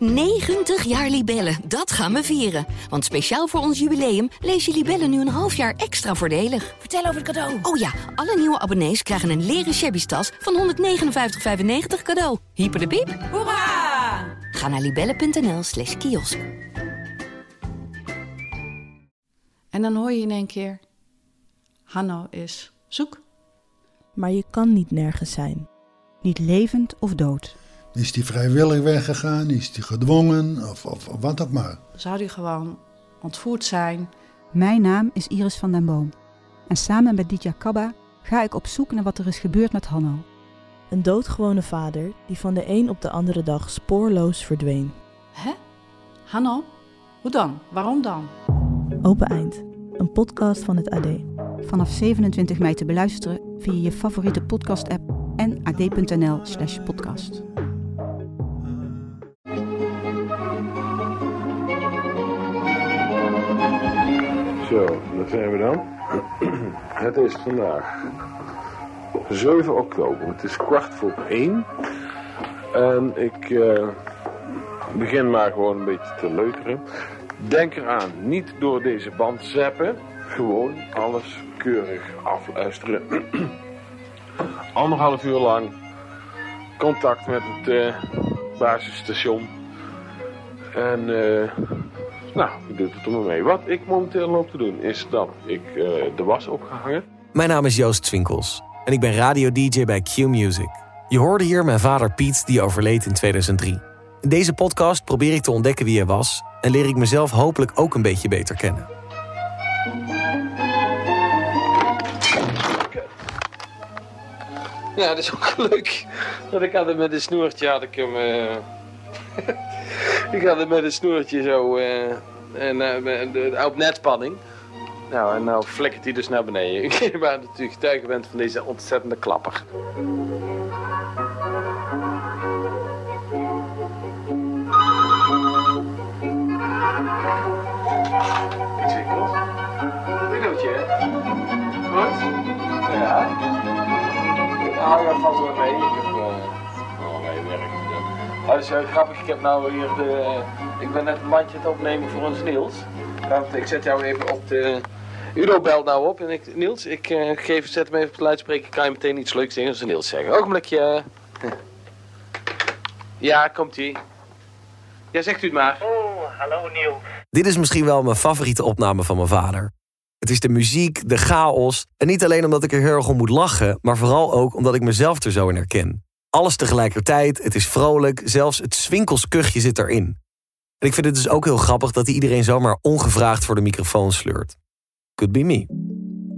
90 jaar Libellen, dat gaan we vieren. Want speciaal voor ons jubileum lees je Libellen nu een half jaar extra voordelig. Vertel over het cadeau. Oh ja, alle nieuwe abonnees krijgen een leren shabby tas van 159,95 cadeau. Hyper de piep. Hoera! Ga naar libellen.nl slash kiosk. En dan hoor je in één keer... Hanno is zoek. Maar je kan niet nergens zijn. Niet levend of dood. Is die vrijwillig weggegaan? Is die gedwongen? Of, of, of wat ook maar. Zou die gewoon ontvoerd zijn? Mijn naam is Iris van den Boom. En samen met Ditya Kabba ga ik op zoek naar wat er is gebeurd met Hanno. Een doodgewone vader die van de een op de andere dag spoorloos verdween. Hè? Hanno? Hoe dan? Waarom dan? Open Eind, een podcast van het AD. Vanaf 27 mei te beluisteren via je favoriete podcast-app en ad.nl Zo, daar zijn we dan. Het is vandaag 7 oktober. Het is kwart voor 1. En ik eh, begin maar gewoon een beetje te leuteren. Denk eraan, niet door deze band zappen. Gewoon alles keurig afluisteren. Anderhalf uur lang contact met het eh, basisstation. En eh, nou, ik doe het er maar mee. Wat ik momenteel loop te doen is dat ik eh, de was opgehangen. Mijn naam is Joost Twinkels en ik ben radio-dj bij Q Music. Je hoorde hier mijn vader Piet, die overleed in 2003. In deze podcast probeer ik te ontdekken wie hij was en leer ik mezelf hopelijk ook een beetje beter kennen. Ja, dat is ook leuk. Dat ik had het met een snoertje had ik hem. eh, ik had het met een snoertje zo. eh, en de- op netspanning. Nou, en nou flikkert hij dus naar beneden. Ik ben natuurlijk getuige bent van deze ontzettende klapper. Ik? Goed? Ja. Ah, ja, valt wel mee. Dat is eh, grappig, ik heb nou hier de... Ik ben net een bandje aan het opnemen voor ons Niels. Want ik zet jou even op de... Udo belt nou op en ik... Niels, ik eh, geef, zet hem even op de luidspreker. Kan je meteen iets leuks tegen onze Niels zeggen. Ogenblikje. Ja, komt-ie. Ja, zegt u het maar. Oh, hallo Niels. Dit is misschien wel mijn favoriete opname van mijn vader. Het is de muziek, de chaos. En niet alleen omdat ik er heel erg om moet lachen, maar vooral ook omdat ik mezelf er zo in herken. Alles tegelijkertijd, het is vrolijk, zelfs het zwinkelskuchje zit erin. En ik vind het dus ook heel grappig dat hij iedereen zomaar ongevraagd voor de microfoon sleurt. Could be me.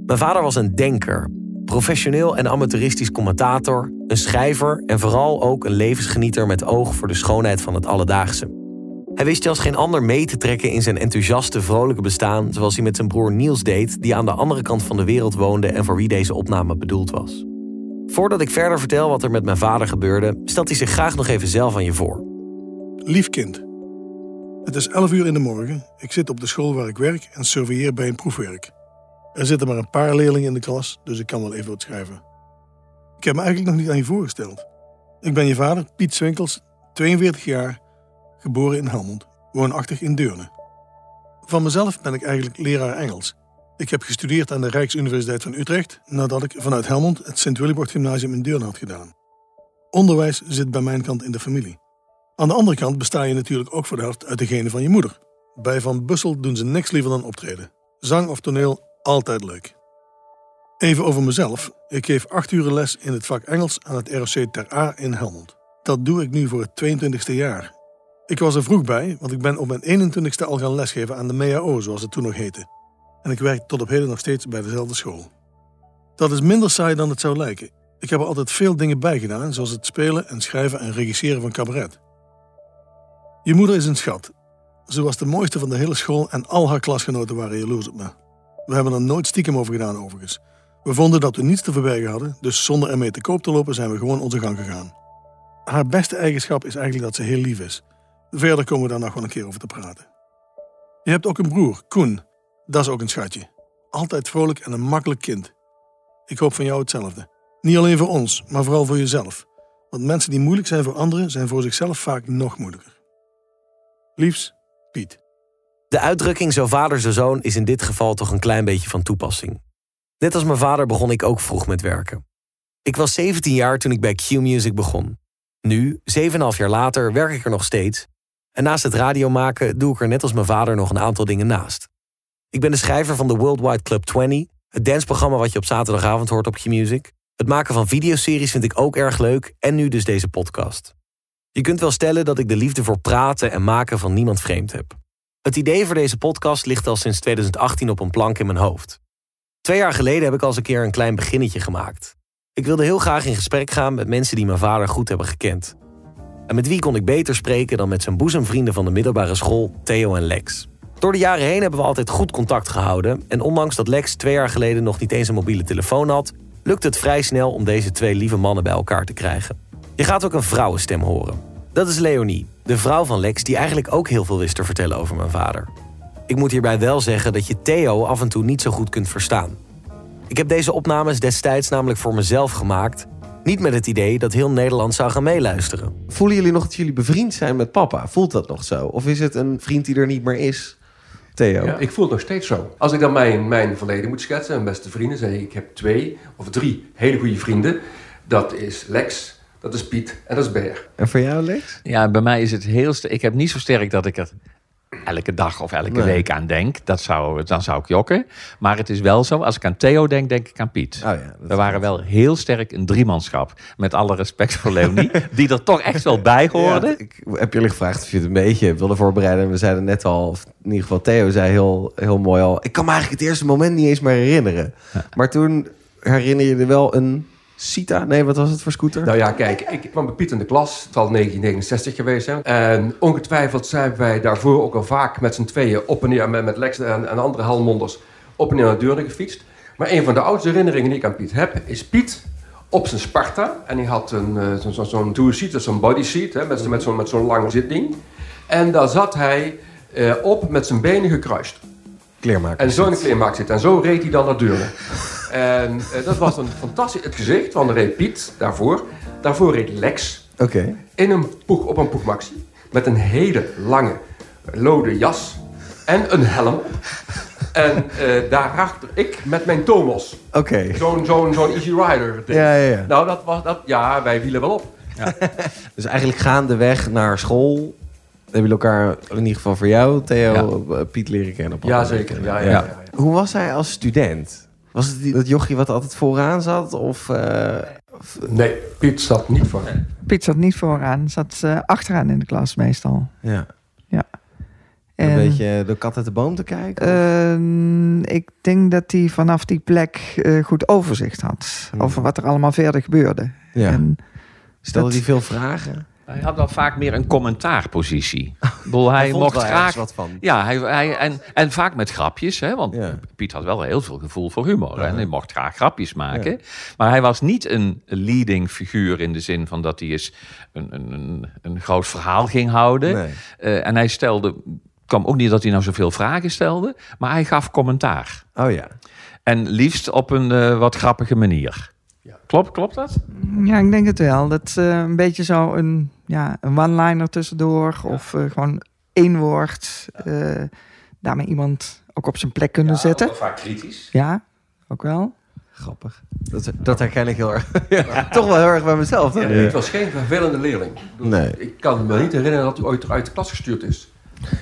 Mijn vader was een denker, professioneel en amateuristisch commentator, een schrijver en vooral ook een levensgenieter met oog voor de schoonheid van het alledaagse. Hij wist als geen ander mee te trekken in zijn enthousiaste, vrolijke bestaan, zoals hij met zijn broer Niels deed, die aan de andere kant van de wereld woonde en voor wie deze opname bedoeld was. Voordat ik verder vertel wat er met mijn vader gebeurde, stelt hij zich graag nog even zelf aan je voor. Lief kind. Het is 11 uur in de morgen. Ik zit op de school waar ik werk en surveilleer bij een proefwerk. Er zitten maar een paar leerlingen in de klas, dus ik kan wel even wat schrijven. Ik heb me eigenlijk nog niet aan je voorgesteld. Ik ben je vader, Piet Swinkels, 42 jaar, geboren in Helmond, woonachtig in Deurne. Van mezelf ben ik eigenlijk leraar Engels. Ik heb gestudeerd aan de Rijksuniversiteit van Utrecht nadat ik vanuit Helmond het Sint-Willibord Gymnasium in Deurne had gedaan. Onderwijs zit bij mijn kant in de familie. Aan de andere kant besta je natuurlijk ook voor de helft uit de genen van je moeder. Bij Van Bussel doen ze niks liever dan optreden. Zang of toneel, altijd leuk. Even over mezelf. Ik geef acht uur les in het vak Engels aan het ROC Ter A in Helmond. Dat doe ik nu voor het 22e jaar. Ik was er vroeg bij, want ik ben op mijn 21ste al gaan lesgeven aan de MEAO, zoals het toen nog heette. En ik werk tot op heden nog steeds bij dezelfde school. Dat is minder saai dan het zou lijken. Ik heb er altijd veel dingen bij gedaan, zoals het spelen en schrijven en regisseren van cabaret. Je moeder is een schat. Ze was de mooiste van de hele school en al haar klasgenoten waren jaloers op me. We hebben er nooit stiekem over gedaan, overigens. We vonden dat we niets te verbergen hadden, dus zonder ermee te koop te lopen zijn we gewoon onze gang gegaan. Haar beste eigenschap is eigenlijk dat ze heel lief is. Verder komen we daar nog wel een keer over te praten. Je hebt ook een broer, Koen. Dat is ook een schatje. Altijd vrolijk en een makkelijk kind. Ik hoop van jou hetzelfde. Niet alleen voor ons, maar vooral voor jezelf. Want mensen die moeilijk zijn voor anderen, zijn voor zichzelf vaak nog moeilijker. Liefs, Piet. De uitdrukking zo vader zo zoon is in dit geval toch een klein beetje van toepassing. Net als mijn vader begon ik ook vroeg met werken. Ik was 17 jaar toen ik bij Q-Music begon. Nu, 7,5 jaar later, werk ik er nog steeds. En naast het radio maken doe ik er net als mijn vader nog een aantal dingen naast. Ik ben de schrijver van de Worldwide Club 20, het danceprogramma wat je op zaterdagavond hoort op Q-Music. Het maken van videoseries vind ik ook erg leuk en nu dus deze podcast. Je kunt wel stellen dat ik de liefde voor praten en maken van niemand vreemd heb. Het idee voor deze podcast ligt al sinds 2018 op een plank in mijn hoofd. Twee jaar geleden heb ik al eens een keer een klein beginnetje gemaakt. Ik wilde heel graag in gesprek gaan met mensen die mijn vader goed hebben gekend. En met wie kon ik beter spreken dan met zijn boezemvrienden van de middelbare school, Theo en Lex. Door de jaren heen hebben we altijd goed contact gehouden. En ondanks dat Lex twee jaar geleden nog niet eens een mobiele telefoon had, lukt het vrij snel om deze twee lieve mannen bij elkaar te krijgen. Je gaat ook een vrouwenstem horen. Dat is Leonie, de vrouw van Lex, die eigenlijk ook heel veel wist te vertellen over mijn vader. Ik moet hierbij wel zeggen dat je Theo af en toe niet zo goed kunt verstaan. Ik heb deze opnames destijds namelijk voor mezelf gemaakt. Niet met het idee dat heel Nederland zou gaan meeluisteren. Voelen jullie nog dat jullie bevriend zijn met papa? Voelt dat nog zo? Of is het een vriend die er niet meer is? Theo? Ja, ik voel het nog steeds zo. Als ik dan mijn, mijn verleden moet schetsen, mijn beste vrienden, zeg ik, ik heb twee of drie hele goede vrienden. Dat is Lex, dat is Piet en dat is Ber. En voor jou, Lex? Ja, bij mij is het heel sterk. Ik heb niet zo sterk dat ik er elke dag of elke Nee. week aan denk. Dat zou, dan zou ik jokken. Maar het is wel zo, als ik aan Theo denk, denk ik aan Piet. Oh ja, We waren wel heel sterk een driemanschap. Met alle respect voor Leonie. die er toch echt wel bij hoorde. Ja, ik heb jullie gevraagd of je het een beetje wilde voorbereiden. En we zeiden net al, of in ieder geval Theo zei heel, heel mooi al... Ik kan me eigenlijk het eerste moment niet eens meer herinneren. Maar toen herinner je er wel een Sita? Nee, wat was het voor scooter? Nou ja, kijk, ik kwam bij Piet in de klas. Het zal 1969 geweest zijn. En ongetwijfeld zijn wij daarvoor ook al vaak met z'n tweeën op en neer met, met Lex en, en andere helmonders op en neer naar Deurne gefietst. Maar een van de oudste herinneringen die ik aan Piet heb, is Piet op zijn Sparta. En die had een, eh, zo- zo- zo'n two-seat, zo'n bodyseat, hè, met, zo- met zo'n met zo'n lang zitding. En daar zat hij eh, op met zijn benen gekruist. Kleermaker. En zo in de kleermaak zit. En zo reed hij dan naar Deurne. En eh, dat was een fantastisch... Het gezicht van de reed Piet daarvoor. Daarvoor reed Lex Oké. in een poeg, op een poegmaxi. Met een hele lange lode jas en een helm. En eh, daarachter ik met mijn Tomos. Oké. Zo'n zo'n zo'n Easy Rider ding. Ja, ja, ja. Nou, dat was... Dat, ja, wij wielen wel op. Dus eigenlijk gaandeweg naar school... Hebben jullie elkaar, in ieder geval voor jou, Theo, eh, Piet leren kennen? op Ja, zeker. Ja, ja, ja. ja, ja. Hoe was hij als student? Was het die, dat jochie wat altijd vooraan zat? Of, eh, of- Nee, Piet zat niet voor. Piet zat niet vooraan, zat eh, achteraan in de klas meestal. ja, En, een beetje de kat uit de boom te kijken? eh, ik denk dat hij vanaf die plek eh, goed overzicht had. Hmm. Over wat er allemaal verder gebeurde. ja. En Stelde hij veel vragen? Hij had wel vaak meer een commentaarpositie. Ik bedoel, hij, vond mocht graag... wat van. Ja, hij, hij, en, en vaak met grapjes. Hè, want Ja. Piet had wel heel veel gevoel voor humor. Ja. En hij mocht graag grapjes maken. Maar hij was niet een leading figuur in de zin van dat hij eens een, een, een, een groot verhaal ging houden. Nee. Eh, en hij stelde... kwam ook niet dat hij nou zoveel vragen stelde. Maar hij gaf commentaar. Oh ja. En liefst op een eh, wat grappige manier. Klopt, klopt dat? ja, ik denk het wel. Dat eh, een beetje zo een, ja, een one-liner tussendoor. Of eh, gewoon één woord. eh, daarmee iemand ook op zijn plek kunnen zetten. vaak kritisch. Ja, ook wel. Grappig. Dat, dat herken ik heel erg. Ja, Toch wel heel erg bij mezelf. Het was geen vervelende leerling. Ik bedoel, Nee. Ik kan me niet herinneren dat hij ooit uit de klas gestuurd is.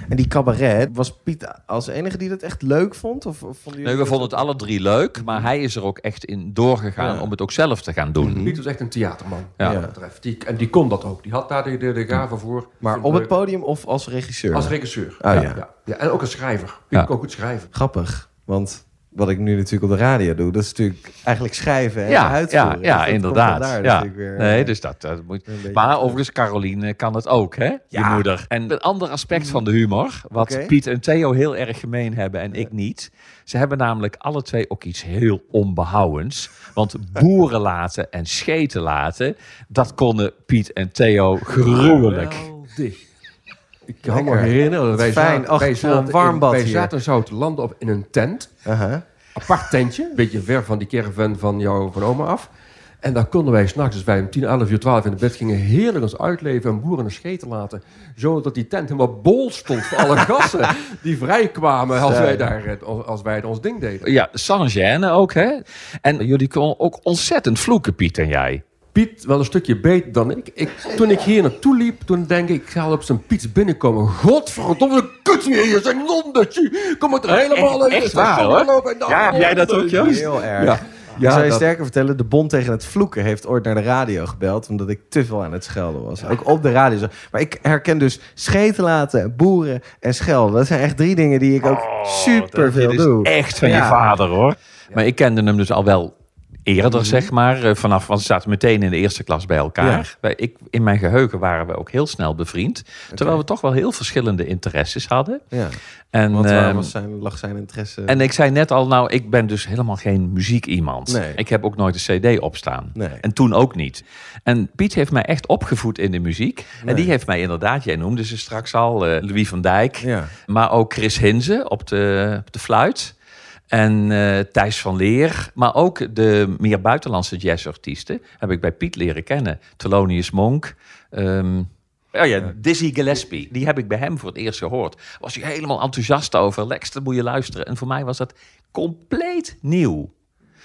En die cabaret, was Piet als enige die dat echt leuk vond? Of, of vonden Nee, we vonden het alle drie leuk, maar hij is er ook echt in doorgegaan Ja. om het ook zelf te gaan doen. Piet was echt een theaterman. Ja. Wat dat betreft. Die, en die kon dat ook. Die had daar de, de, de gave voor. Maar Vond op het leuk. podium of als regisseur? Als regisseur. Oh, ja. ja. Ja, En ook een schrijver. Piet Ja. kon goed schrijven. Grappig, want wat ik nu natuurlijk op de radio doe, dat is natuurlijk eigenlijk schrijven en Ja, uitvoeren. ja, Dus ja inderdaad. daar ja. weer, nee, eh, dus dat, dat moet. een beetje- Maar overigens, Caroline kan het ook, hè? Je Ja. moeder. En een ander aspect van de humor, wat. Piet en Theo heel erg gemeen hebben en ik niet. Ze hebben namelijk alle twee ook iets heel onbehouwens. Want boeren laten en scheten laten, dat konden Piet en Theo gruwelijk. Geweldig. Ik kan me herinneren dat wij Fijn. zaten, Ach, wij zaten, warm in, bad wij zaten zo te landen op, in een tent. Aha. Apart tentje. Een beetje ver van die caravan van jou van oma af. En dan konden wij s'nachts, als wij om 10, 11 uur, 12 in de bed gingen, heerlijk ons uitleven en boeren een scheten laten. Zodat die tent helemaal bol stond voor alle gassen die vrijkwamen als wij, daar, als- wij ons ding deden. Ja, Saint-Gène ook, hè? En jullie konden ook ontzettend vloeken, Piet en jij. Piet wel een stukje beter dan ik. ik. Toen ik hier naartoe liep, toen denk ik, ik ga op zijn Piets binnenkomen. Godverdomme, kut hier, zijn nonnetje. Kom het er helemaal uit. echt waar, hoor. Ja, Ja, Heel erg. Ja. ik zal je dat- sterker vertellen, de bond tegen het vloeken heeft ooit naar de radio gebeld, omdat ik te veel aan het schelden was. Ook op de radio. Maar ik herken dus scheten laten, boeren en schelden. Dat zijn echt drie dingen die ik ook super veel Dit is doe. echt van je vader, hoor. Maar ik kende hem dus al wel eerder, Mhm. zeg maar. eh, Vanaf, want ze zaten meteen in de eerste klas bij elkaar. Ja. Ik, in mijn geheugen waren we ook heel snel bevriend. Terwijl we toch wel heel verschillende interesses hadden. Ja. En, Want waar ehm, was zijn, lag zijn interesse? en ik zei net al, nou, ik ben dus helemaal geen muziek iemand. Nee. Ik heb ook nooit een cd opstaan. Nee. En toen ook niet. En Piet heeft mij echt opgevoed in de muziek. En die heeft mij inderdaad, jij noemde ze straks al, eh, Louis van Dijk. Ja. Maar ook Chris Hinze op de, op de fluit. En eh, Thijs van Leer. Maar ook de meer buitenlandse jazzartiesten heb ik bij Piet leren kennen. Thelonious Monk. ehm, oh ja, Dizzy Gillespie. Die heb ik bij hem voor het eerst gehoord. Was hij helemaal enthousiast over. Lex, dat moet je luisteren. En voor mij was dat compleet nieuw.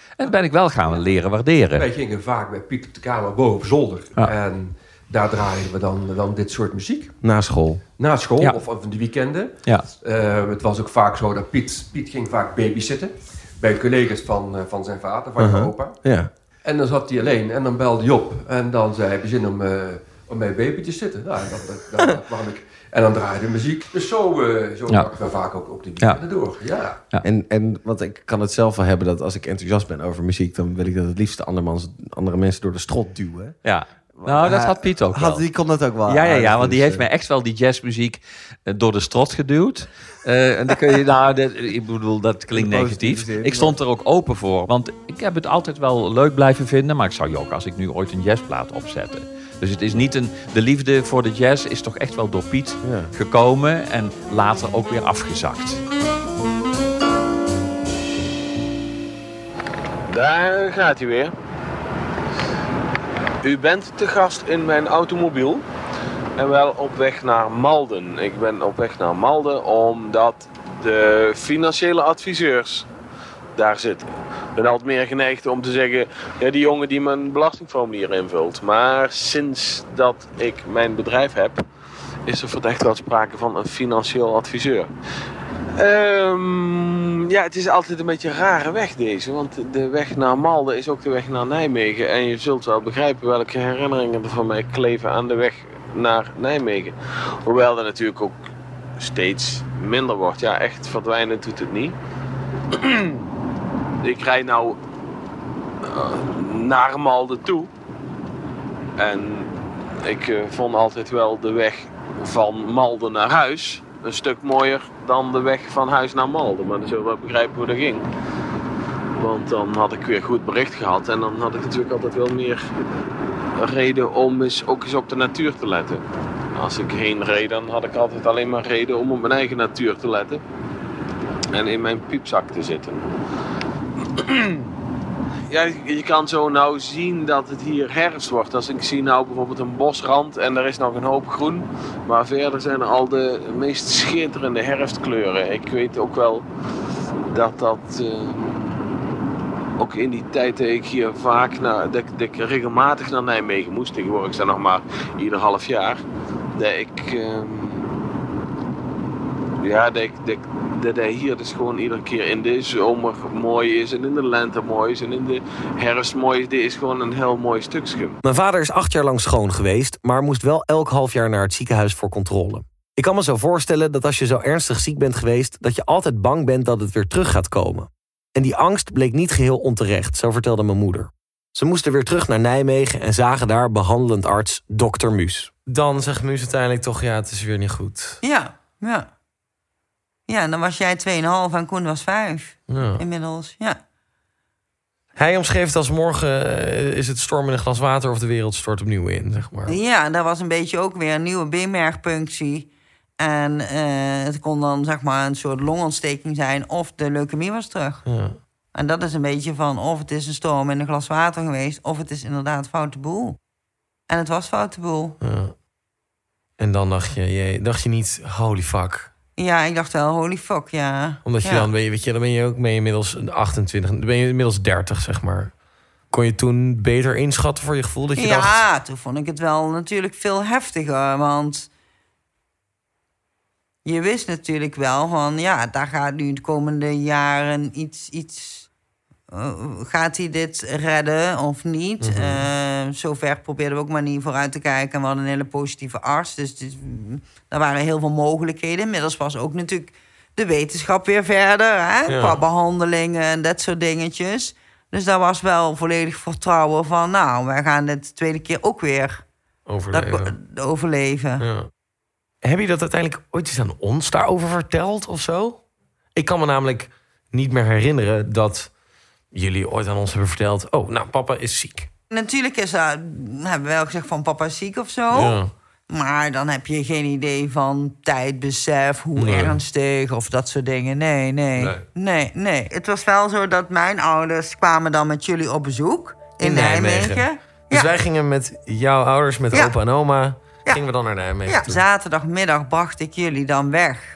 En dat ben ik wel gaan leren waarderen. Wij gingen vaak bij Piet op de kamer boven op zolder. Ja. En daar draaiden we dan, dan dit soort muziek. Na school. Na school Ja. of, of in de weekenden. Ja. Eh, het was ook vaak zo dat Piet, Piet ging vaak babysitten. Bij collega's van, eh, van zijn vader, van zijn opa. Ja. En dan zat hij alleen en dan belde hij op. En dan zei hij, heb je zin om, eh om bij baby te zitten? Nou, en, dat, dat, dat, dat kwam ik. en dan draaide de muziek. Dus zo, eh zo Ja. we vaak ook op de Ja. weekenden door. Ja. En, en want ik kan het zelf wel hebben dat als ik enthousiast ben over muziek, dan wil ik dat het liefst andere mensen door de strot duwen. Ja. Nou, dat had Piet ook had- wel. die kon dat ook wel Ja, ja, ja want die heeft mij echt wel die jazzmuziek eh, door de strot geduwd. Eh, en dan kun je, nou, dat, ik bedoel, dat klinkt negatief. zin, Ik stond er ook open voor. Want ik heb het altijd wel leuk blijven vinden. Maar ik zou je ook als ik nu ooit een jazzplaat opzetten. Dus het is niet een. De liefde voor de jazz is toch echt wel door Piet Ja. gekomen. En later ook weer afgezakt. Daar gaat hij weer. U bent te gast in mijn automobiel. En wel op weg naar Malden. Ik ben op weg naar Malden omdat de financiële adviseurs daar zitten. Ik ben altijd meer geneigd om te zeggen, ja, die jongen die mijn belastingformulier invult. Maar sinds dat ik mijn bedrijf heb, is er verdacht wel sprake van een financieel adviseur. Ehm, ja, het is altijd een beetje een rare weg deze. Want de weg naar Malden is ook de weg naar Nijmegen. En je zult wel begrijpen welke herinneringen er van mij kleven aan de weg naar Nijmegen. Hoewel dat natuurlijk ook steeds minder wordt. Ja, echt verdwijnen doet het niet. Ik rijd nou eh, naar Malden toe. En ik eh, vond altijd wel de weg van Malden naar huis een stuk mooier dan de weg van huis naar Malden. Maar dan zullen we wel begrijpen hoe dat ging. Want dan had ik weer goed bericht gehad. En dan had ik natuurlijk altijd wel meer reden om eens, ook eens op de natuur te letten. Als ik heen reed, dan had ik altijd alleen maar reden om op mijn eigen natuur te letten. En in mijn piepzak te zitten. Ja, je kan zo nou zien dat het hier herfst wordt. Als ik zie nou bijvoorbeeld een bosrand en er is nog een hoop groen. Maar verder zijn er al de meest schitterende herfstkleuren. Ik weet ook wel dat dat... eh, ook in die tijd dat ik hier vaak naar... Dat, dat ik regelmatig naar Nijmegen moest. Tegenwoordig is dat nog maar ieder half jaar. Dat ik... ehm, ja, dat, ik, dat, dat hij hier dus gewoon iedere keer in de zomer mooi is en in de lente mooi is en in de herfst mooi is. Dit is gewoon een heel mooi stukje. Mijn vader is acht jaar lang schoon geweest, maar moest wel elk half jaar naar het ziekenhuis voor controle. Ik kan me zo voorstellen dat als je zo ernstig ziek bent geweest, dat je altijd bang bent dat het weer terug gaat komen. En die angst bleek niet geheel onterecht, zo vertelde mijn moeder. Ze moesten weer terug naar Nijmegen en zagen daar behandelend arts Dr. Muus. Dan zegt Muus uiteindelijk toch, ja, het is weer niet goed. Ja, ja. Ja, dan was jij 2,5 en Koen was 5. Ja. Inmiddels, ja. Hij omschreef het als morgen eh, is het storm in een glas water of de wereld stort opnieuw in, zeg maar. Ja, dat was een beetje ook weer een nieuwe beenmergpunctie. En eh, het kon dan zeg maar een soort longontsteking zijn of de leukemie was terug. Ja. En dat is een beetje van of het is een storm in een glas water geweest... of het is inderdaad foute boel. En het was foute boel. Ja. En dan dacht je, je, dacht je niet, holy fuck. Ja, ik dacht wel, holy fuck, ja. Omdat je Ja. dan, ben je, weet je, dan ben je ook mee inmiddels 28, dan ben je inmiddels 30, zeg maar. Kon je toen beter inschatten voor je gevoel dat je ja, dacht... toen vond ik het wel natuurlijk veel heftiger. Want je wist natuurlijk wel van... ja, daar gaat nu de komende jaren iets... iets gaat hij dit redden of niet? Mhm. Eh, zover probeerden we ook maar niet vooruit te kijken. En we hadden een hele positieve arts. Dus is- er waren heel veel mogelijkheden. Inmiddels was ook natuurlijk de wetenschap weer verder. Hè? Ja. Qua behandelingen en dat soort dingetjes. Dus daar was wel volledig vertrouwen van... nou, wij gaan dit de tweede keer ook weer Overleven. dat- overleven. Ja. Heb je dat uiteindelijk ooit eens aan ons daarover verteld of zo? Ik kan me namelijk niet meer herinneren dat jullie ooit aan ons hebben verteld... oh, nou, papa is ziek. Natuurlijk is dat, hebben we wel gezegd van papa is ziek of zo. Ja. Maar dan heb je geen idee van tijdbesef, hoe Nee. ernstig of dat soort dingen. Nee, nee, Nee. nee, nee. Het was wel zo dat mijn ouders kwamen dan met jullie op bezoek in, Nijmegen. Dus wij gingen met jouw ouders, met Ja. opa en oma... gingen we dan naar Nijmegen Ja, toe. zaterdagmiddag bracht ik jullie dan weg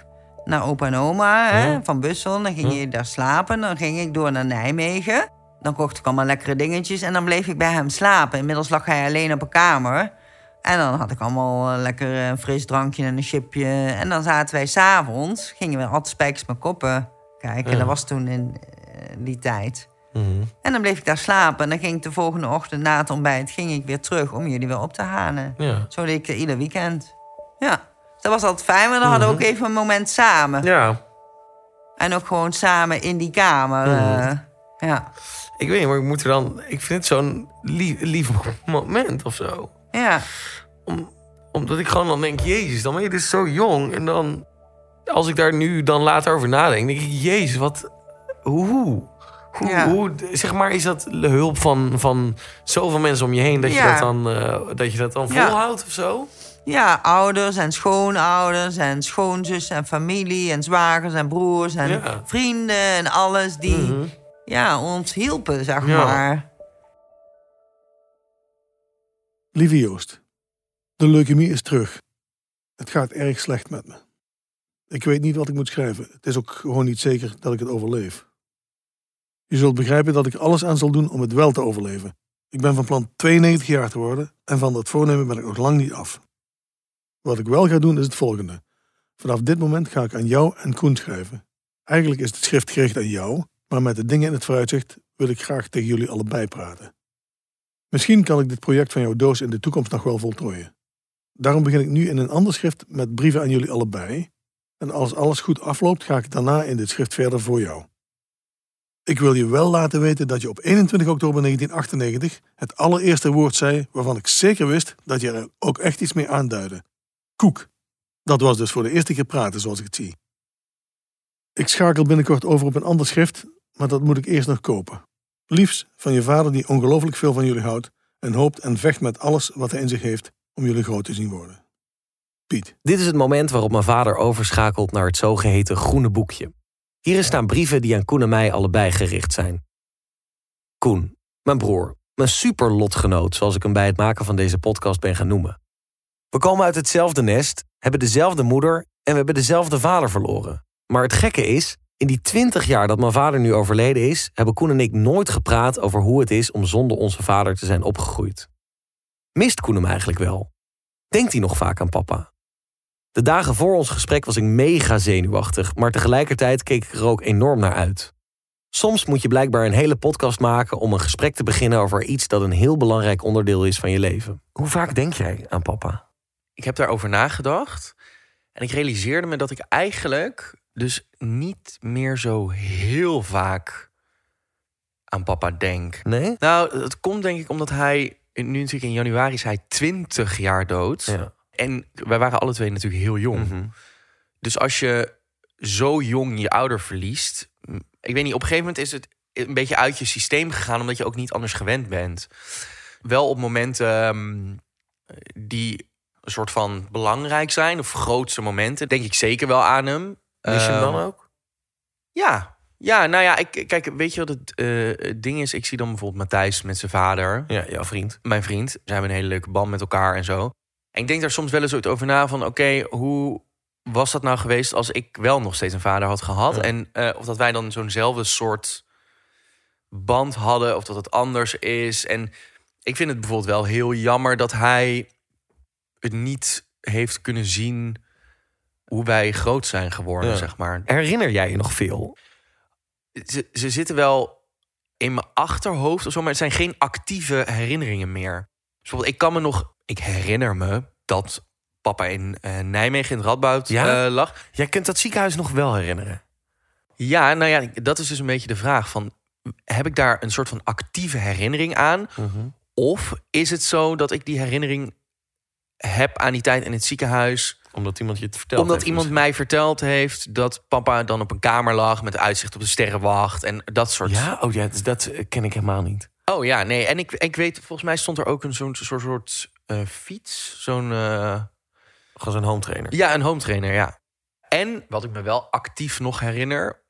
naar opa en oma hè, Ja. van Bussel. Dan ging Ja. je daar slapen. Dan ging ik door naar Nijmegen. Dan kocht ik allemaal lekkere dingetjes. En dan bleef ik bij hem slapen. Inmiddels lag hij alleen op een kamer. En dan had ik allemaal eh, lekker een fris drankje en een chipje. En dan zaten wij s'avonds, gingen we altijd spijkers met koppen kijken. Ja. Dat was toen in eh, die tijd. Mhm. En dan bleef ik daar slapen. En dan ging ik de volgende ochtend na het ontbijt ging ik weer terug om jullie weer op te halen. Ja. Zo deed ik ieder weekend. Ja, dat was altijd fijn, maar dan hadden we ook even een moment samen. Mhm. Ja. En ook gewoon samen in die kamer. Mhm. eh, ja. Ik weet niet, maar ik moet er dan... Ik vind het zo'n lief, lief moment of zo. Ja. Om, omdat ik gewoon dan denk, jezus, dan ben je dus zo jong. En dan, als ik daar nu dan later over nadenk, denk ik, jezus, wat... Hoe? Hoe, Ja. hoe zeg maar, is dat de hulp van, van zoveel mensen om je heen... dat, je, dat, dan, eh, dat je dat dan Ja. volhoudt of zo? Ja, ouders en schoonouders en schoonzus en familie en zwagers en broers en Ja. vrienden en alles die Mhm. ja, ons hielpen, zeg Ja. maar. Lieve Joost, de leukemie is terug. Het gaat erg slecht met me. Ik weet niet wat ik moet schrijven. Het is ook gewoon niet zeker dat ik het overleef. Je zult begrijpen dat ik alles aan zal doen om het wel te overleven. Ik ben van plan 92 jaar te worden en van dat voornemen ben ik nog lang niet af. Wat ik wel ga doen is het volgende. Vanaf dit moment ga ik aan jou en Koen schrijven. Eigenlijk is het schrift gericht aan jou, maar met de dingen in het vooruitzicht wil ik graag tegen jullie allebei praten. Misschien kan ik dit project van jouw doos in de toekomst nog wel voltooien. Daarom begin ik nu in een ander schrift met brieven aan jullie allebei. En als alles goed afloopt, ga ik daarna in dit schrift verder voor jou. Ik wil je wel laten weten dat je op 21 oktober 1998 het allereerste woord zei waarvan ik zeker wist dat je er ook echt iets mee aanduidde. Koek. Dat was dus voor de eerste keer praten zoals ik het zie. Ik schakel binnenkort over op een ander schrift, maar dat moet ik eerst nog kopen. Liefs van je vader die ongelooflijk veel van jullie houdt en hoopt en vecht met alles wat hij in zich heeft om jullie groot te zien worden. Piet. Dit is het moment waarop mijn vader overschakelt naar het zogeheten groene boekje. Hierin staan brieven die aan Koen en mij allebei gericht zijn. Koen, mijn broer, mijn superlotgenoot, zoals ik hem bij het maken van deze podcast ben gaan noemen. We komen uit hetzelfde nest, hebben dezelfde moeder en we hebben dezelfde vader verloren. Maar het gekke is, in die twintig jaar dat mijn vader nu overleden is, hebben Koen en ik nooit gepraat over hoe het is om zonder onze vader te zijn opgegroeid. Mist Koen hem eigenlijk wel? Denkt hij nog vaak aan papa? De dagen voor ons gesprek was ik mega zenuwachtig, maar tegelijkertijd keek ik er ook enorm naar uit. Soms moet je blijkbaar een hele podcast maken om een gesprek te beginnen over iets dat een heel belangrijk onderdeel is van je leven. Hoe vaak denk jij aan papa? Ik heb daarover nagedacht. En ik realiseerde me dat ik eigenlijk dus niet meer zo heel vaak aan papa denk. Nee? Nou, het komt denk ik omdat hij... Nu natuurlijk in januari is hij 20 jaar dood. Ja. En wij waren alle twee natuurlijk heel jong. Mhm. Dus als je zo jong je ouder verliest... Ik weet niet, op een gegeven moment is het een beetje uit je systeem gegaan... omdat je ook niet anders gewend bent. Wel op momenten ehm, die een soort van belangrijk zijn... of grootste momenten, denk ik zeker wel aan hem. Mis je hem dan Ehm, ook? Ja, Ja, nou ja, ik, kijk, weet je wat het, eh, het ding is? Ik zie dan bijvoorbeeld Matthijs met zijn vader. Ja, jouw vriend. Mijn vriend. Ze hebben een hele leuke band met elkaar en zo. En ik denk daar soms wel eens over na van... oké, hoe was dat nou geweest als ik wel nog steeds een vader had gehad? Ja. En eh, of dat wij dan zo'nzelfde soort band hadden... of dat het anders is. En ik vind het bijvoorbeeld wel heel jammer dat hij het niet heeft kunnen zien... hoe wij groot zijn geworden, Ja. zeg maar. Herinner jij je nog veel? ze, ze zitten wel in mijn achterhoofd of zo, maar het zijn geen actieve herinneringen meer. Dus bijvoorbeeld, ik kan me nog, ik herinner me dat papa in eh, Nijmegen in het Radboud Ja? eh, lag. Jij kunt dat ziekenhuis nog wel herinneren. Ja, nou ja, dat is dus een beetje de vraag van, heb ik daar een soort van actieve herinnering aan? Mhm. Of is het zo dat ik die herinnering heb aan die tijd in het ziekenhuis Omdat iemand je het vertelt. Omdat heeft iemand mij verteld heeft dat papa dan op een kamer lag met uitzicht op de sterrenwacht en dat soort. Ja, oh ja, dus dat eh, ken ik helemaal niet. Oh ja, nee. En ik, ik weet, volgens mij stond er ook een zo'n soort, soort eh, fiets. Zo'n. eh, Gewoon zo'n home trainer. ja, een home trainer, ja. En wat ik me wel actief nog herinner.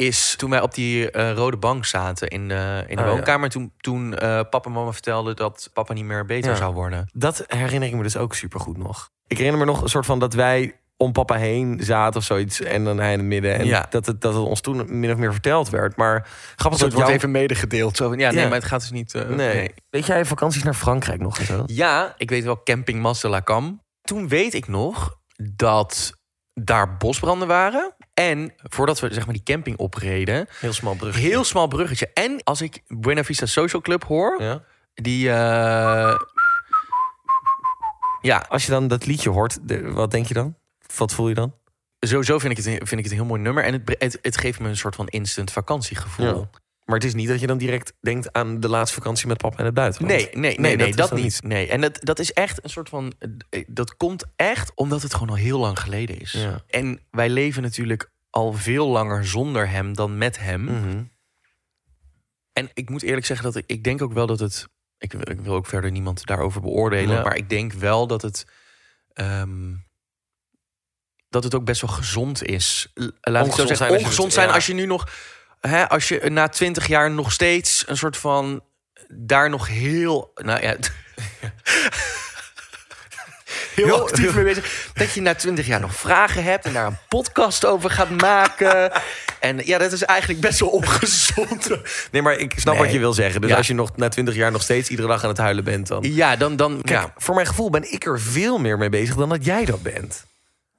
Is toen wij op die eh, rode bank zaten in de, in de Oh, ja. woonkamer. Toen, toen eh, papa en mama vertelden dat papa niet meer beter Ja. zou worden. Dat herinner ik me dus ook supergoed nog. Ik herinner me nog een soort van dat wij om papa heen zaten of zoiets. En dan hij in het midden. En Ja. dat, het, dat het ons toen min of meer verteld werd. Maar grappig dat wordt jou- even medegedeeld. Zo van, ja, nee, Ja. maar het gaat dus niet... eh, Nee. nee. Weet jij vakanties naar Frankrijk nog zo? Ja, ik weet wel camping Mas de la Cam. Toen weet ik nog dat daar bosbranden waren. En voordat we zeg maar die camping opreden... Heel smal brug. Heel smal bruggetje. En als ik Buena Vista Social Club hoor... Ja. Die... eh, ja, Als je dan dat liedje hoort, de- wat denk je dan? Wat voel je dan? sowieso vind ik, het, vind ik het een heel mooi nummer. En het, het, het geeft me een soort van instant vakantiegevoel. Ja. Maar het is niet dat je dan direct denkt aan de laatste vakantie met papa in het buitenland. Nee, nee, nee, nee, dat, niet. Nee. En dat, dat is echt een soort van. eh, Dat komt echt omdat het gewoon al heel lang geleden is. Ja. En wij leven natuurlijk al veel langer zonder hem dan met hem. Mhm. En ik moet eerlijk zeggen dat ik, ik denk ook wel dat het. Ik, wil- ik wil ook verder niemand daarover beoordelen. Ja. Maar ik denk wel dat het. ehm, dat het ook best wel gezond is. Laat ik zo Ongezond zeggen. zijn als je Ongezond het- zijn als je nu nog. Hè, als je na twintig jaar nog steeds een soort van. Daar nog heel. Nou ja. Heel, actief mee bezig. Dat je na twintig jaar nog vragen hebt en daar een podcast over gaat maken. En ja, dat is eigenlijk best wel ongezond. Nee, maar ik snap Nee. wat je wil zeggen. Dus Ja. als je nog na twintig jaar nog steeds iedere dag aan het huilen bent, dan... Ja, dan... dan Kijk, ja. voor mijn gevoel ben ik er veel meer mee bezig dan dat jij dat bent.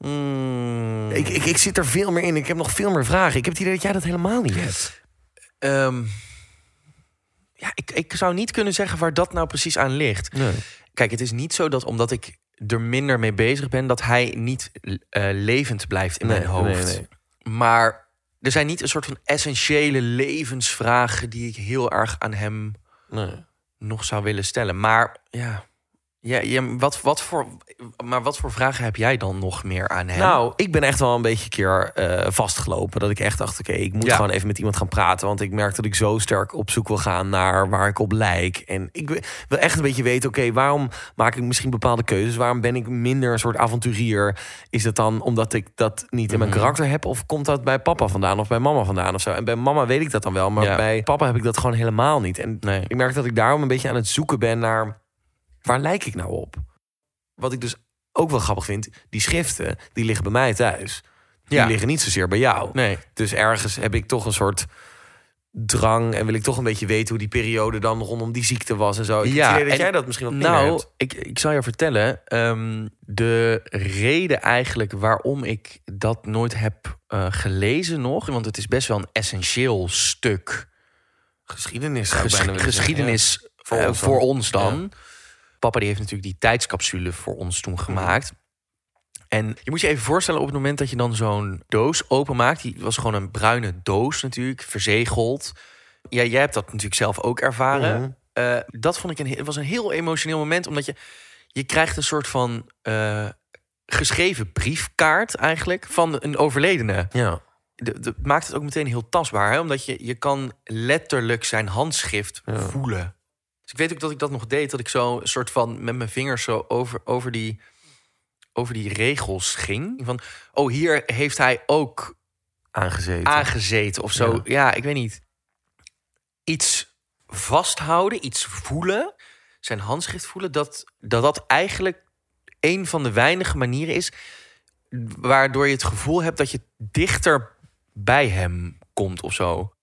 Mm. Ik, ik, ik zit er veel meer in. Ik heb nog veel meer vragen. Ik heb het idee dat jij dat helemaal niet hebt. Ehm, ja, ik, ik zou niet kunnen zeggen waar dat nou precies aan ligt. Nee. Kijk, het is niet zo dat omdat ik er minder mee bezig ben... dat hij niet eh, levend blijft in Nee, mijn hoofd. nee. Maar er zijn niet een soort van essentiële levensvragen... die ik heel erg aan hem Nee. nog zou willen stellen. Maar ja, ja, ja wat, wat voor, maar wat voor vragen heb jij dan nog meer aan hem? Nou, ik ben echt wel een beetje een keer eh, vastgelopen. Dat ik echt dacht, oké, ik moet Ja. gewoon even met iemand gaan praten. Want ik merk dat ik zo sterk op zoek wil gaan naar waar ik op lijk. En ik wil- echt een beetje weten, oké, waarom maak ik misschien bepaalde keuzes? Waarom ben ik minder een soort avonturier? Is het dan omdat ik dat niet in mijn Mhm. karakter heb? Of komt dat bij papa vandaan of bij mama vandaan of zo? En bij mama weet ik dat dan wel, maar Ja. bij papa heb ik dat gewoon helemaal niet. En Nee. ik merk dat ik daarom een beetje aan het zoeken ben naar... waar lijk ik nou op? Wat ik dus ook wel grappig vind, die schriften, die liggen bij mij thuis. Die Ja. liggen niet zozeer bij jou. Nee. Dus ergens heb ik toch een soort drang en wil ik toch een beetje weten hoe die periode dan rondom die ziekte was en zo. Ik Ja, dat en- jij dat misschien wat Nou, hebt. ik, ik zal je vertellen. ehm, de reden eigenlijk waarom ik dat nooit heb eh, gelezen nog... want het is best wel een essentieel stuk Geschiedenis. ges- zeggen, geschiedenis ja. Voor eh, ons voor ons dan. Papa die heeft natuurlijk die tijdscapsule voor ons toen gemaakt. En je moet je even voorstellen op het moment dat je dan zo'n doos openmaakt. Die was gewoon een bruine doos natuurlijk, verzegeld. Ja, jij hebt dat natuurlijk zelf ook ervaren. Mhm. Eh, dat vond ik een, he- was een heel emotioneel moment, omdat je je krijgt een soort van eh, geschreven briefkaart eigenlijk van een overledene. Ja. De- maakt het ook meteen heel tastbaar, hè? omdat je, je kan letterlijk zijn handschrift Ja. voelen. Dus ik weet ook dat ik dat nog deed, dat ik zo een soort van met mijn vingers zo over, over, die, over die regels ging. Van, oh, hier heeft hij ook Aangezeten. aangezeten of zo. Ja. Ja. ik weet niet. Iets vasthouden, iets voelen, zijn handschrift voelen, dat dat, dat eigenlijk een van de weinige manieren is waardoor je het gevoel hebt dat je dichter bij hem komt of zo.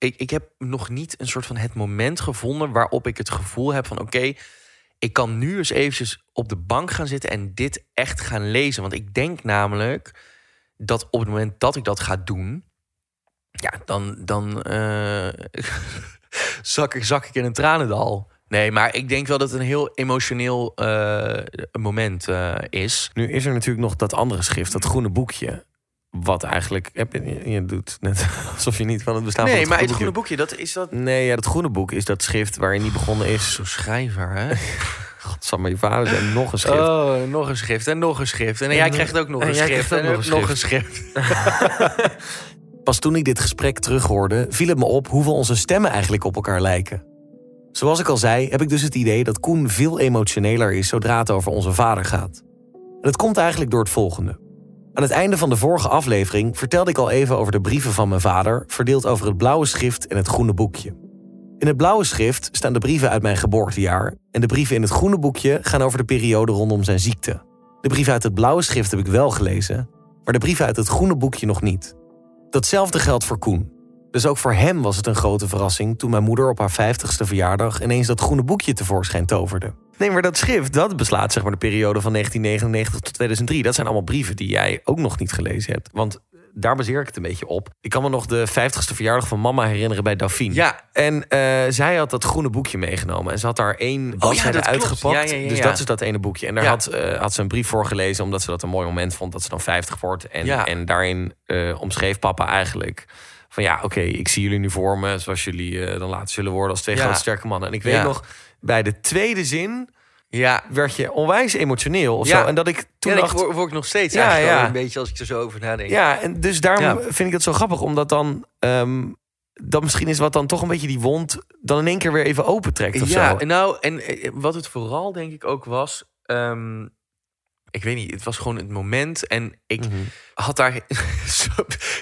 Ik, ik heb nog niet een soort van het moment gevonden waarop ik het gevoel heb van oké, ik kan nu eens eventjes op de bank gaan zitten en dit echt gaan lezen. Want ik denk namelijk dat op het moment dat ik dat ga doen, ja, dan, dan eh, zak, ik, zak ik in een tranendal. Nee, maar ik denk wel dat het een heel emotioneel eh, moment eh, is. Nu is er natuurlijk nog dat andere schrift, dat groene boekje. Wat eigenlijk. Heb je, doet net alsof je niet van het bestaan van Nee, het maar het groene boekje, dat is dat. Nee, ja, dat groene boek is dat schrift waarin die begonnen is. Zo'n schrijver, hè? Godsamme, je vader zei nog een schrift. Oh, nog een schrift en nog een schrift. En, En, jij krijgt ook nog en een schrift. En nog een nog een schrift. Pas toen ik dit gesprek terughoorde, viel het me op hoeveel onze stemmen eigenlijk op elkaar lijken. Zoals ik al zei, heb ik dus het idee dat Koen veel emotioneler is zodra het over onze vader gaat. En dat komt eigenlijk door het volgende. Aan het einde van de vorige aflevering vertelde ik al even over de brieven van mijn vader, verdeeld over het blauwe schrift en het groene boekje. In het blauwe schrift staan de brieven uit mijn geboortejaar en de brieven in het groene boekje gaan over de periode rondom zijn ziekte. De brieven uit het blauwe schrift heb ik wel gelezen, maar de brieven uit het groene boekje nog niet. Datzelfde geldt voor Koen. Dus ook voor hem was het een grote verrassing toen mijn moeder op haar 50ste verjaardag ineens dat groene boekje tevoorschijn toverde. Nee, maar dat schrift, dat beslaat zeg maar de periode van 1999 tot 2003. Dat zijn allemaal brieven die jij ook nog niet gelezen hebt. Want daar baseer ik het een beetje op. Ik kan me nog de 50ste verjaardag van mama herinneren bij Dauphine. Ja. En eh, zij had dat groene boekje meegenomen. En ze had daar één bladzijde dat klopt. uitgepakt. Ja, ja, ja, Dus ja. dat is dat ene boekje. En daar Ja. had, eh, had ze een brief voor gelezen... omdat ze dat een mooi moment vond dat ze dan 50 wordt. En, Ja. en daarin eh, omschreef papa eigenlijk... van ja, oké, ik zie jullie nu voor me... zoals jullie eh, dan later zullen worden als twee Ja. grote sterke mannen. En ik weet Ja. nog, bij de tweede zin... Ja. werd je onwijs emotioneel of Ja. zo. En dat ik toen ja, dacht... ik word, word ik nog steeds Ja, eigenlijk ja. een beetje als ik er zo over nadenk. Ja, en dus daarom Ja. vind ik het zo grappig, omdat dan... ehm, dat misschien is wat dan toch een beetje die wond... dan in één keer weer even opentrekt of ja, zo. en nou, en eh, wat het vooral denk ik ook was... ehm, ik weet niet, het was gewoon het moment. En ik had daar... Je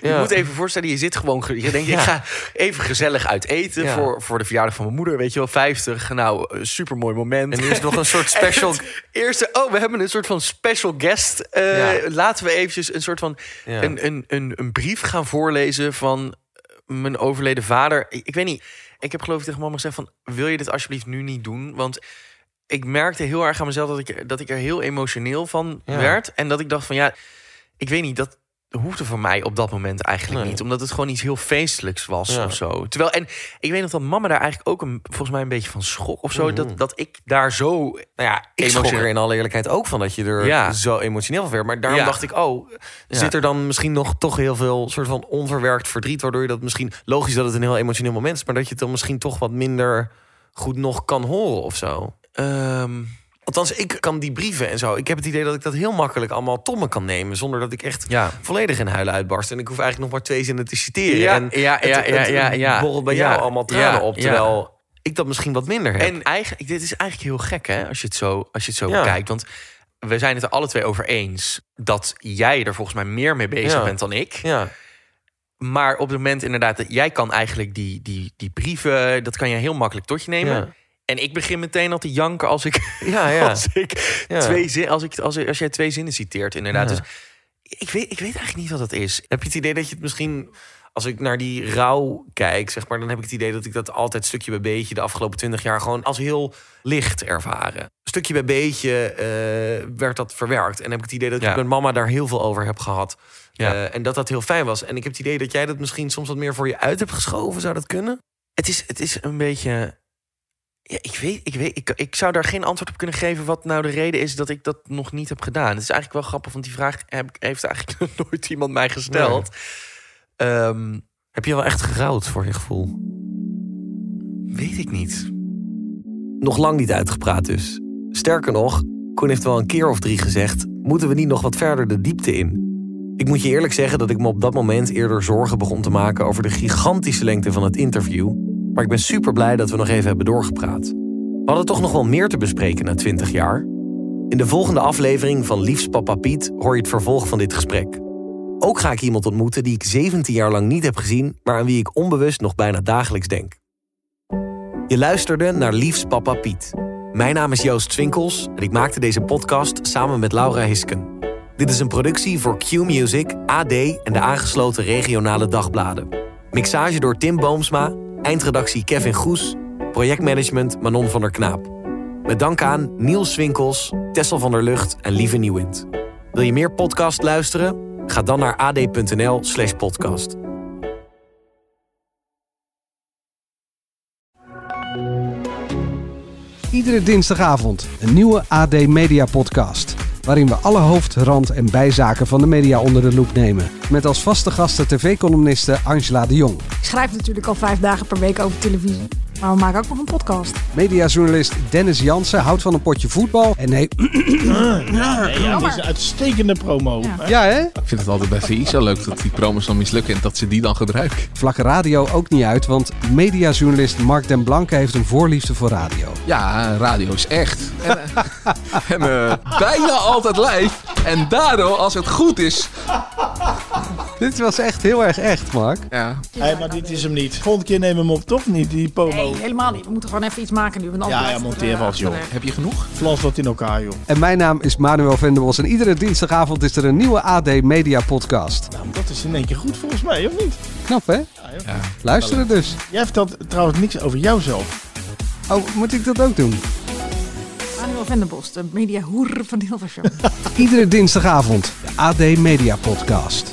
Mhm. Ja. moet even voorstellen, je zit gewoon... ge- Je denkt, Ja. ik ga even gezellig uit eten... Ja. Voor, voor de verjaardag van mijn moeder, weet je wel, 50. Nou, super mooi moment. En nu is nog een soort special- eerste, oh, we hebben een soort van special guest. Eh. Laten we eventjes een soort van... Een, een, een, een brief gaan voorlezen van mijn overleden vader. Ik, ik weet niet. Ik heb geloof ik tegen mama gezegd van... wil je dit alsjeblieft nu niet doen? Want ik merkte heel erg aan mezelf dat ik, dat ik er heel emotioneel van Ja. werd. En dat ik dacht van ja, ik weet niet, dat hoefde voor mij op dat moment eigenlijk Nee. niet. Omdat het gewoon iets heel feestelijks was Ja. of zo. Terwijl, en ik weet nog dat mama daar eigenlijk ook een, volgens mij een beetje van schrok of zo. Mhm. dat, dat ik daar zo... Nou ja, ik emotioneel- er in alle eerlijkheid ook van dat je er Ja. zo emotioneel van werd. Maar daarom Ja. dacht ik, oh, zit er dan misschien nog toch heel veel soort van onverwerkt verdriet, waardoor je dat misschien logisch dat het een heel emotioneel moment is, maar dat je het dan misschien toch wat minder goed nog kan horen of zo. Ehm, Althans, ik kan die brieven en zo. Ik heb het idee dat ik dat heel makkelijk allemaal tot me kan nemen. Zonder dat ik echt Ja. volledig in huilen uitbarst. En ik hoef eigenlijk nog maar twee zinnen te citeren. Ja, en ja, het- ja, het, ja, ja, ja. borrelt bij jou allemaal tranen op. Terwijl ik dat misschien wat minder heb. En eigenlijk, dit is eigenlijk heel gek, hè, als je het zo, als je het zo bekijkt. Want we zijn het er alle twee over eens dat jij er volgens mij meer mee bezig bent dan ik. Ja. Maar op het moment inderdaad, dat jij kan eigenlijk die, die, die brieven, dat kan je heel makkelijk tot je nemen. En ik begin meteen al te janken als ik, Ja, ja. als ik Ja. twee zin, als ik, als, ik- als jij twee zinnen citeert, inderdaad. Dus ik weet, ik weet eigenlijk niet wat dat is. Heb je het idee dat je het misschien, als ik naar die rouw kijk, zeg maar, dan heb ik het idee dat ik dat altijd stukje bij beetje de afgelopen twintig jaar gewoon als heel licht ervaren. Stukje bij beetje eh, werd dat verwerkt. En heb ik het idee dat ik met mama daar heel veel over heb gehad. Eh, en dat dat heel fijn was. En ik heb het idee dat jij dat misschien soms wat meer voor je uit hebt geschoven. Zou dat kunnen? Het is, het is een beetje. Ja, ik weet, ik weet, ik, ik zou daar geen antwoord op kunnen geven wat nou de reden is dat ik dat nog niet heb gedaan. Het is eigenlijk wel grappig, want die vraag heb, heeft eigenlijk nooit iemand mij gesteld. Ehm, Heb je wel echt gerouwd voor je gevoel? weet ik niet. Nog lang niet uitgepraat dus. Sterker nog, Koen heeft wel een keer of drie gezegd... moeten we niet nog wat verder de diepte in? Ik moet je eerlijk zeggen dat ik me op dat moment eerder zorgen begon te maken... over de gigantische lengte van het interview. Maar ik ben super blij dat we nog even hebben doorgepraat. We hadden toch nog wel meer te bespreken na 20 jaar. In de volgende aflevering van Liefs Papa Piet hoor je het vervolg van dit gesprek. Ook ga ik iemand ontmoeten die ik 17 jaar lang niet heb gezien, maar aan wie ik onbewust nog bijna dagelijks denk. Je luisterde naar Liefs Papa Piet. Mijn naam is Joost Swinkels en ik maakte deze podcast samen met Laura Hisken. Dit is een productie voor Q-Music, AD en de aangesloten regionale dagbladen. Mixage door Tim Boomsma, eindredactie Kevin Goes, projectmanagement Manon van der Knaap. Met dank aan Niels Swinkels, Tessel van der Lucht en Lieve Nieuwind. Wil je meer podcast luisteren? Ga dan naar ad.nl slash podcast. Iedere dinsdagavond een nieuwe AD Media Podcast. Waarin we alle hoofd, rand en bijzaken van de media onder de loep nemen. Met als vaste gasten tv-columniste Angela de Jong. Ik schrijf natuurlijk al vijf dagen per week over televisie. Maar we maken ook nog een podcast. Mediajournalist Dennis Jansen houdt van een potje voetbal. En nee, Ja, nee, dit is een uitstekende promo. Ja, hè? Ik vind het altijd bij VI zo leuk dat die promos dan mislukken en dat ze die dan gebruiken. vlak radio ook niet uit, want mediajournalist Mark den Blanke heeft een voorliefde voor radio. Ja, radio is echt. En, eh, en eh, bijna altijd live. En daardoor, als het goed is... Dit was echt heel erg echt, Mark. Ja. Hey, maar dit is hem niet. Volgende keer nemen we hem op, toch niet, die promo? Nee, helemaal niet. We moeten gewoon even iets maken nu. want Ja, ja, monteer eh, vast, joh. achterweg. Heb je genoeg? Flans wat in elkaar, joh. En mijn naam is Manuel Venderbos en iedere dinsdagavond is er een nieuwe AD Media Podcast. Nou, dat is in één keer goed volgens mij, of niet? Knap, hè? Ja, Luisteren dus. Jij vertelt trouwens niks over jouzelf. Oh, moet ik dat ook doen? Manuel Venderbos, de mediahoer van Hilversum. Iedere dinsdagavond de AD Media Podcast.